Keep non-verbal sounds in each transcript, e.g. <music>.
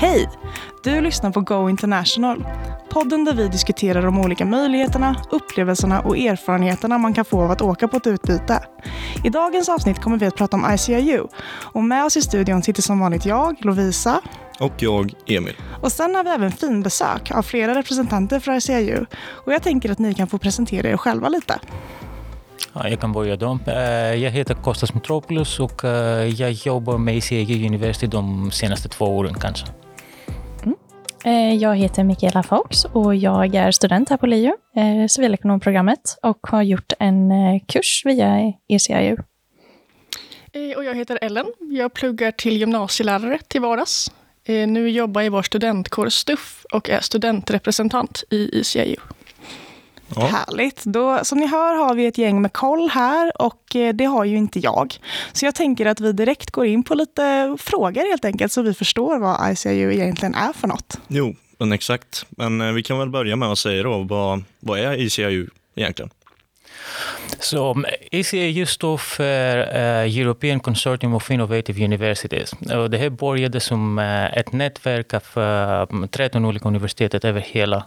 Hej! Du lyssnar på Go International. Podden där vi diskuterar de olika möjligheterna, upplevelserna och erfarenheterna man kan få av att åka på ett utbyte. I dagens avsnitt kommer vi att prata om ICIU. Och med oss i studion sitter som vanligt jag, Lovisa. Och jag, Emil. Och sen har vi även finbesök av flera representanter för ICIU. Och jag tänker att ni kan få presentera er själva lite. Ja, jag kan börja då. Jag heter Kostas Mitropoulos och jag jobbar med ICIU University de senaste två åren kanske. Eh, jag heter Mikaela Fox och jag är student här på LiU, eh, civilekonomprogrammet, och har gjort en eh, kurs via ECIU. Och jag heter Ellen. Jag pluggar till gymnasielärare till vardags. Nu jobbar jag i vår studentkår STUF och är studentrepresentant i ICIU. Ja. Härligt. Då, som ni hör har vi ett gäng med koll här och det har ju inte jag. Så jag tänker att vi direkt går in på lite frågor helt enkelt så vi förstår vad ICIU egentligen är för något. Jo, men exakt. Men vi kan väl börja med att säga då, vad, vad är ICIU egentligen? Så um, just då för uh, European Consortium of Innovative Universities. Och det här började som uh, ett nätverk av eh, um, uh, 13 olika universitet över hela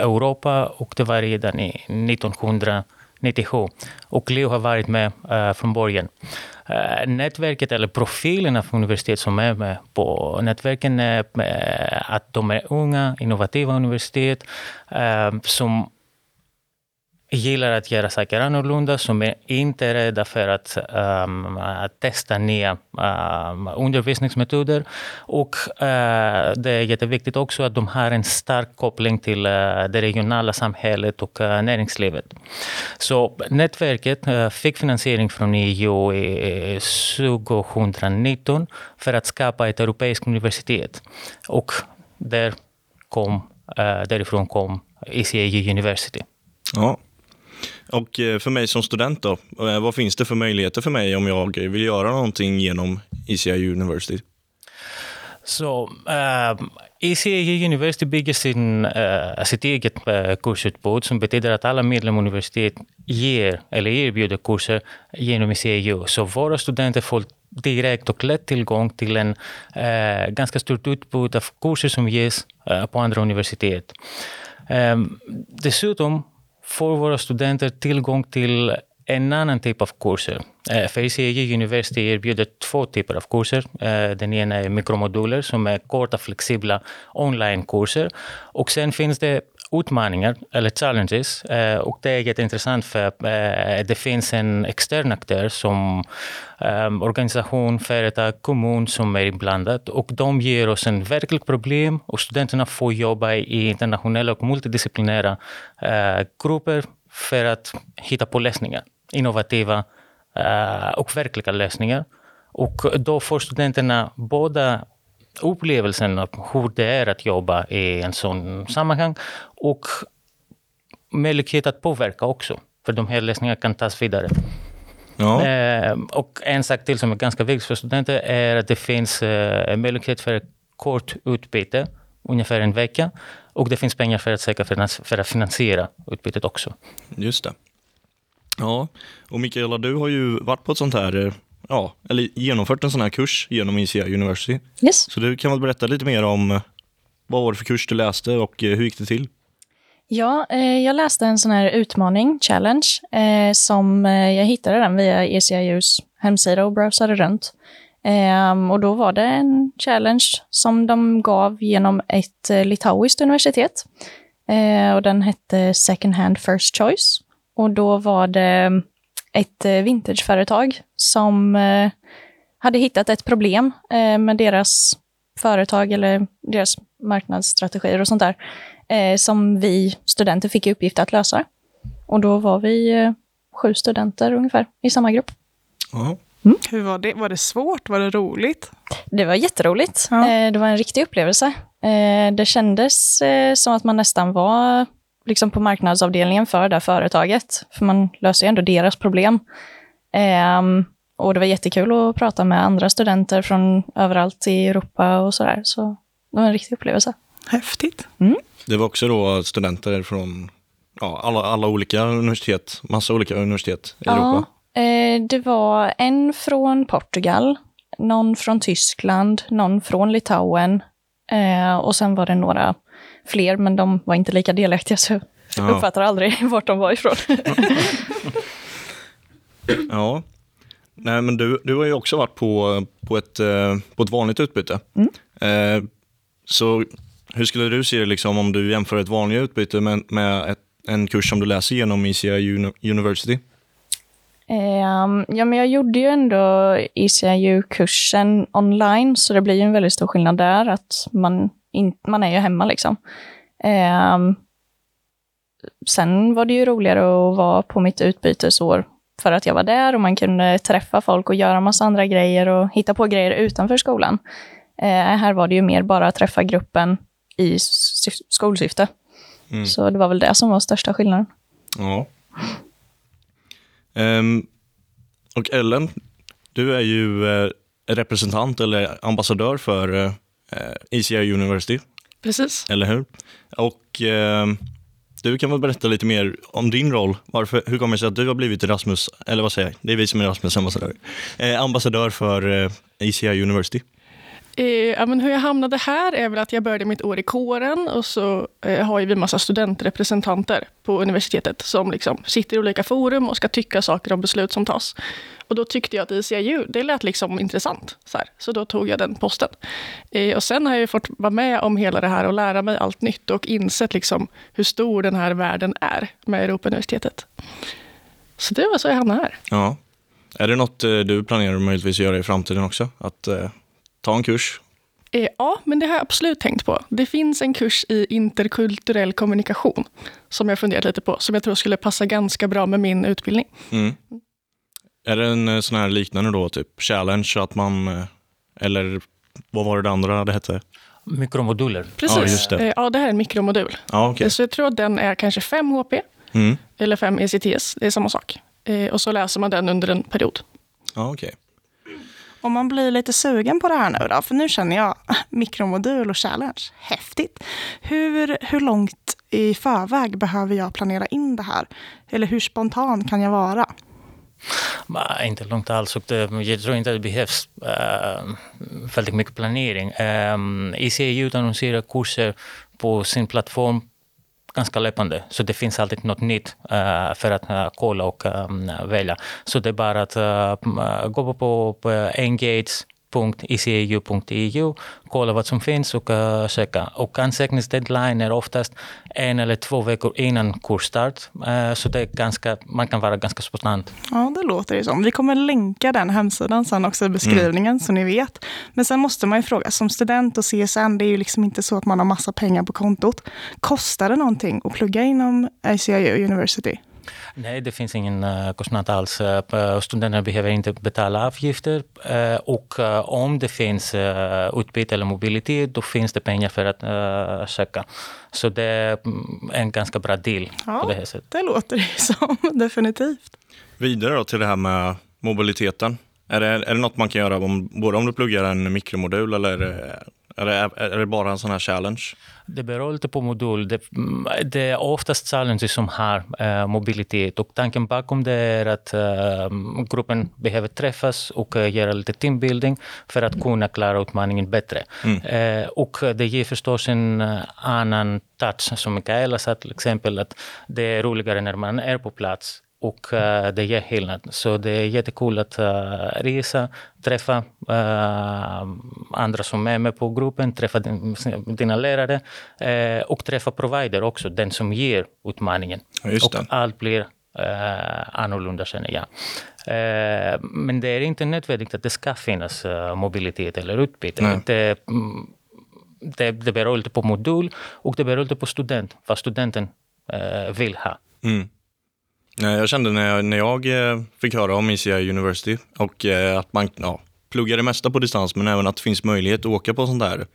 Europa och det var redan i 1997. Och Leo har varit med från början. nätverket, eller profilen av universitet som är med på nätverken är att de är unga, innovativa universitet som gillar att göra saker annorlunda, som är inte rädda för att, um, att testa nya um, undervisningsmetoder. Och uh, det är jätteviktigt också att de har en stark koppling till uh, det regionala samhället och uh, näringslivet. Så nätverket uh, fick finansiering från EU i 2019 för att skapa ett europeiskt universitet. Och där kom, uh, därifrån kom ECAU University. Ja, och eh, för mig som student då, eh, vad finns det för möjligheter för mig om jag vill göra någonting genom ECIU University? Så eh, uh, ECIU University bygger sin, uh, sitt eget uh, kursutbud som betyder att alla medlemsuniversitet ger eller erbjuder kurser genom ECIU. Så våra studenter får direkt och lätt tillgång till en uh, ganska stort utbud av kurser som ges uh, på andra universitet. Um, dessutom får våra studenter tillgång till en annan typ av kurser. Eh, För ICAG University erbjuder två typer av kurser. Eh, den ena är mikromoduler som är korta, flexibla onlinekurser. Och sen finns det utmaningar, eller challenges. Eh, och det är jätteintressant för eh, det finns en extern aktör som eh, organisation, företag, kommun som är inblandad. Och de ger oss en verkligt problem och studenterna får jobba i internationella och multidisciplinära grupper för att hitta på lösningar. Innovativa och verkliga lösningar. Och då får studenterna båda upplevelsen av hur det är att jobba i en sån sammanhang och möjlighet att påverka också. För de här lösningarna kan tas vidare. Ja. Eh, och en sak till som är ganska viktig för studenter är att det finns eh, möjlighet för kort utbyte, ungefär en vecka. Och det finns pengar för att, säkra för att finansiera utbytet också. Just det. Ja, och Mikaela, du har ju varit på ett sånt här ja, eller genomfört en sån här kurs genom ICA University. Yes. Så du kan väl berätta lite mer om vad var det för kurs du läste och hur gick det till? Ja, eh, jag läste en sån här utmaning, challenge, eh, som eh, jag hittade den via ECIUs hemsida och browsade runt. Eh, och då var det en challenge som de gav genom ett eh, litauiskt universitet. Eh, och den hette Second Hand First Choice. Och då var det ett vintageföretag som hade hittat ett problem med deras företag eller deras marknadsstrategier och sånt där, som vi studenter fick i uppgift att lösa. Och då var vi sju studenter ungefär i samma grupp. Mm. Hur var det? Var det svårt? Var det roligt? Det var jätteroligt. Ja. Det var en riktig upplevelse. Det kändes som att man nästan var liksom på marknadsavdelningen för det företaget. För man löser ju ändå deras problem. Um, och det var jättekul att prata med andra studenter från överallt i Europa och sådär. Så det var en riktig upplevelse. Häftigt. Mm. Det var också då studenter från ja, alla, alla olika universitet, massa olika universitet i ja, Europa? Eh, det var en från Portugal, någon från Tyskland, någon från Litauen, Eh, och sen var det några fler, men de var inte lika delaktiga, så jag Ja. uppfattar aldrig <laughs> vart de var ifrån. <laughs> Ja. Nej, men du, du har ju också varit på, på, ett, eh, på ett vanligt utbyte. Eh, så hur skulle du se det liksom, om du jämför ett vanligt utbyte med, med ett, en kurs som du läser genom Uni- University? Ehm, ja, men jag gjorde ju ändå ECIU-kursen online, så det blir ju en väldigt stor skillnad där, att man, in, man är ju hemma liksom. Ehm, sen var det ju roligare att vara på mitt utbytesår för att jag var där och man kunde träffa folk och göra massa andra grejer och hitta på grejer utanför skolan. Eh, här var det ju mer bara att träffa gruppen i syf- skolsyfte. Mm. Så det var väl det som var största skillnaden. Ja. Ehm, och Ellen, du är ju eh, representant eller ambassadör för eh, ECI University, Precis. eller hur? Och ehm, du kan väl berätta lite mer om din roll. Varför, hur kommer det sig att du har blivit Erasmus, eller vad säger jag? Det är vi som är Erasmus ambassadör. Eh, ambassadör för eh, ECI University. Eh, ja, men hur jag hamnade här är väl att jag började mitt år i kåren och så eh, har ju vi massa studentrepresentanter på universitetet som liksom sitter i olika forum och ska tycka saker om beslut som tas. Och då tyckte jag att ICIU, det lät liksom intressant. Så, här. så då tog jag den posten. Eh, och sen har jag ju fått vara med om hela det här och lära mig allt nytt och insett liksom hur stor den här världen är med Europauniversitetet. Så det var så jag hamnade här. Ja. Är det något eh, du planerar möjligtvis göra i framtiden också? Att eh, ta en kurs? Eh, Ja, men det har jag absolut tänkt på. Det finns en kurs i interkulturell kommunikation som jag funderat lite på, som jag tror skulle passa ganska bra med min utbildning. Mm. Är det en eh, sån här liknande då, typ challenge, att man, eh, eller vad var det det andra det hette? Mikromoduler. Precis. Ja, just det. Ja, det här är en mikromodul. Ja, okej. Så jag tror att den är kanske 5 HP Mm. eller 5 ECTS. Det är samma sak. Och så läser man den under en period. Ja, okej. Om man blir lite sugen på det här nu då, för nu känner jag mikromodul och challenge, häftigt. Hur, hur långt i förväg behöver jag planera in det här? Eller hur spontan kan jag vara? Nej, inte långt alls. Och det, jag tror inte att det behövs äh, väldigt mycket planering. Ehm, äh, ICU annonserar kurser på sin plattform ganska löpande. Så det finns alltid något nytt äh, för att äh, kolla och ähm, välja. Så det är bara att äh, gå på, på engage.icu.eu, kolla vad som finns och äh, söka. Och ansökningsdeadline är oftast en eller två veckor innan kursstart. Äh, så det är ganska, man kan vara ganska spontant. Ja, det låter det som. Vi kommer länka den hemsidan sen också i beskrivningen så ni vet. Men sen måste man ju fråga, som student och CSN, det är ju liksom inte så att man har massa pengar på kontot. Kostar det någonting att plugga inom ICIU University? Nej, det finns ingen uh, kostnad alls. Uh, studenterna behöver inte betala avgifter uh, och om det finns utbyte eller mobilitet, då finns det pengar för att söka. Så det är mm, en ganska bra deal Ja. på det här sättet. Det låter det <laughs> som, definitivt. Vidare då till det här med mobiliteten. Är det, är det något man kan göra om, både om du pluggar en mikromodul eller är det, är det, bara en sån här challenge? Det beror lite på modul. Det, mm, det är oftast challenges som har eh, mobilitet och tanken bakom det är att eh, gruppen behöver träffas och eh, göra lite teambuilding för att kunna klara utmaningen bättre. Eh, och det ger förstås en annan touch, som Mikaela sa till exempel, att det är roligare när man är på plats och eh, det ger skillnad. Så det är jättekul att uh, resa, träffa eh, andra som är med på gruppen, träffa din, dina lärare eh, och träffa provider också, den som ger utmaningen. Och allt blir eh, annorlunda känner jag. Eh, men det är inte nödvändigt att det ska finnas eh, mobilitet eller utbyte. Nej. Det, mm, det, det beror lite på modul och det beror lite på student, vad studenten eh, vill ha. Mm. Jag kände när jag, när jag eh, fick höra om ECI University och eh, att man ja, pluggar det mesta på distans men även att det finns möjlighet att åka på sånt där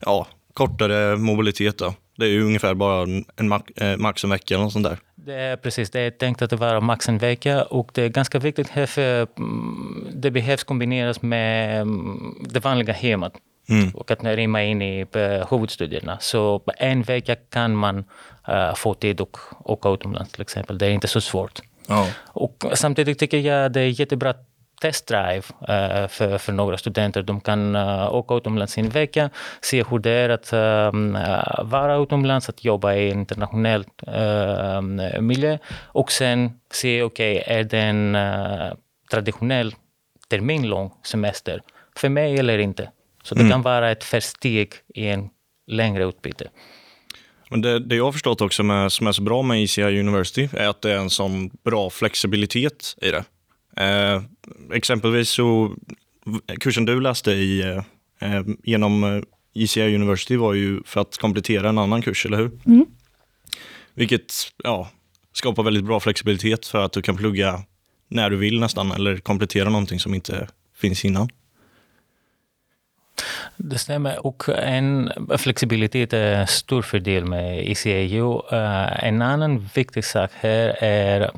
ja, kortare mobilitet. Då. Det är ju ungefär bara en, max, eh, max en vecka eller sånt där. Det är precis, det är tänkt att det vara max en vecka och det är ganska viktigt här för mm, det behövs kombineras med mm, det vanliga hemmet. Mm. och att rimma in i eh, huvudstudierna. Så på en vecka kan man eh, få tid och åka utomlands till exempel. Det är inte så svårt. Ja. Och samtidigt tycker jag det är jättebra testdrive uh, för, för några studenter. De kan uh, åka utomlands i en vecka, se hur det är att uh, vara utomlands, att jobba i en internationell miljö och sen se, okej, okay, är det en traditionell terminlång semester för mig eller inte? Så det mm. kan vara ett försteg i en längre utbyte. Men det, det jag har förstått också med, som är så bra med ECI University är att det är en sån bra flexibilitet i det. Eh, exempelvis så, kursen du läste i, eh, genom ECI eh, University var ju för att komplettera en annan kurs, eller hur? Mm. Vilket ja, skapar väldigt bra flexibilitet för att du kan plugga när du vill nästan, eller komplettera någonting som inte finns innan. Det stämmer. Och en flexibilitet är en stor fördel med ICAU. Eh, en annan viktig sak här är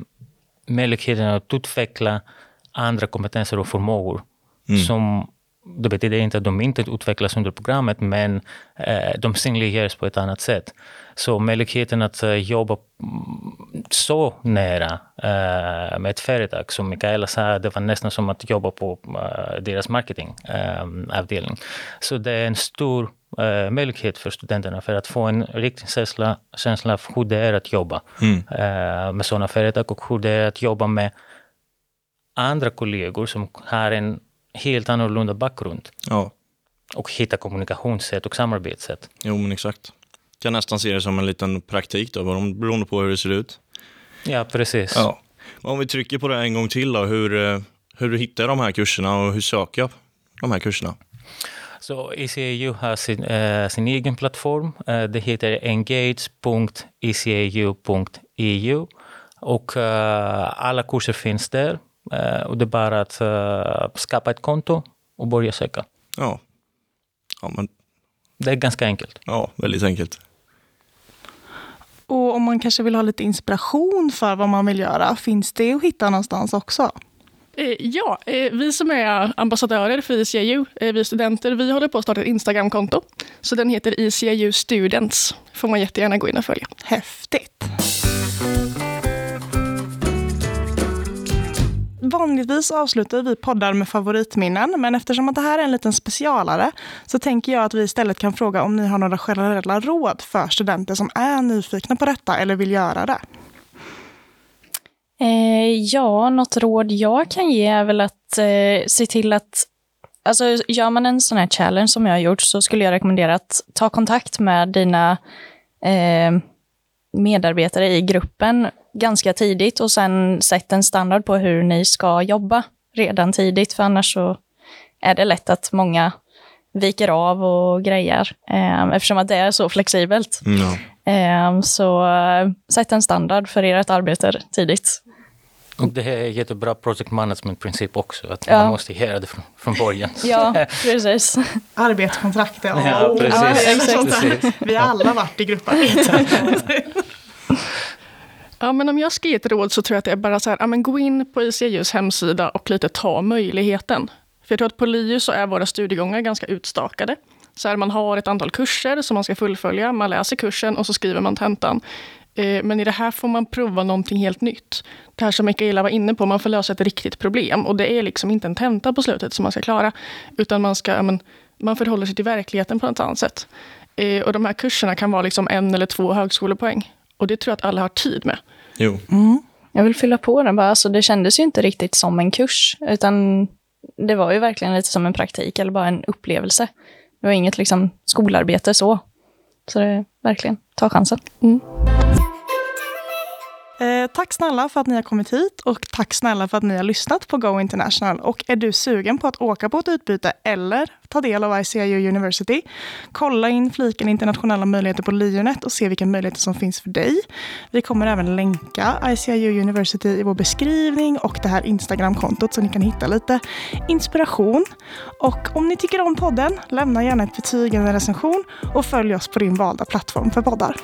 möjligheten att utveckla andra kompetenser och förmågor mm. som det betyder inte att de inte utvecklas under programmet, men eh, de synliggörs på ett annat sätt. Så möjligheten att uh, jobba så nära uh, med ett företag, som Mikaela sa, det var nästan som att jobba på uh, deras marketingavdelning. så det är en stor möjlighet för studenterna för att få en riktig känsla, känsla av hur det är att jobba mm. med sådana företag och hur det är att jobba med andra kollegor som har en helt annorlunda bakgrund. Ja. Och hitta kommunikationssätt och samarbetssätt. Jo, men exakt. Kan nästan se det som en liten praktik då, beroende på hur det ser ut. Ja, precis. Ja. Om vi trycker på det en gång till då, hur, eh, hur hittar jag de här kurserna och hur söker jag de här kurserna? Så ECAU har sin, äh, sin egen plattform. Äh, det heter engage.ecau.eu och äh, alla kurser finns där. Eh, och det är bara att uh, skapa ett konto och börja söka. Ja. ja men... Det är ganska enkelt. Ja, väldigt enkelt. Och om man kanske vill ha lite inspiration för vad man vill göra, finns det att hitta någonstans också? Eh, ja, vi som är ambassadörer för ICIU, vi studenter, vi håller på att starta ett Instagramkonto. Så den heter ICIU Students. får man jättegärna gå in och följa. Häftigt! Vanligtvis avslutar vi poddar med favoritminnen, men eftersom att det här är en liten specialare så tänker jag att vi istället kan fråga om ni har några generella råd för studenter som är nyfikna på detta eller vill göra det. Eh, ja, något råd jag kan ge är väl att eh, se till att Alltså, gör man en sån här challenge som jag har gjort så skulle jag rekommendera att ta kontakt med dina eh, medarbetare i gruppen ganska tidigt och sen sätt en standard på hur ni ska jobba redan tidigt, för annars så är det lätt att många viker av och grejer, eh, eftersom att det är så flexibelt. Mm. Eh, så eh, sätt en standard för ert arbete tidigt. Och det är jättebra project management-princip också, att ja. man måste göra det från, från början. <laughs> Ja, <laughs> precis. Arbetskontrakt, ja. ja precis. Ja, precis. Vi har alla varit i grupparbete. <laughs> Ja, men om jag ska ge ett råd så tror jag att det är bara så här, ja, men gå in på ICUs hemsida och lite ta möjligheten. För jag tror att på LiU så är våra studiegångar ganska utstakade. Så här, man har ett antal kurser som man ska fullfölja, man läser kursen och så skriver man tentan. Eh, men i det här får man prova någonting helt nytt. Det här som Mikaela var inne på, man får lösa ett riktigt problem. Och det är liksom inte en tenta på slutet som man ska klara, utan man, ska, men, man förhåller sig till verkligheten på ett annat sätt. Eh, och de här kurserna kan vara liksom en eller två högskolepoäng. Och det tror jag att alla har tid med. Jo. Mm. Jag vill fylla på den bara. Alltså, det kändes ju inte riktigt som en kurs, utan det var ju verkligen lite som en praktik eller bara en upplevelse. Det var inget liksom, skolarbete så. Så det är verkligen, ta chansen. Mm. Eh, tack snälla för att ni har kommit hit och tack snälla för att ni har lyssnat på Go International. Och är du sugen på att åka på ett utbyte eller ta del av ICIU University? Kolla in fliken internationella möjligheter på Lionet och se vilka möjligheter som finns för dig. Vi kommer även länka ICIU University i vår beskrivning och det här Instagramkontot så ni kan hitta lite inspiration. Och om ni tycker om podden, lämna gärna ett betyg eller en recension och följ oss på din valda plattform för poddar.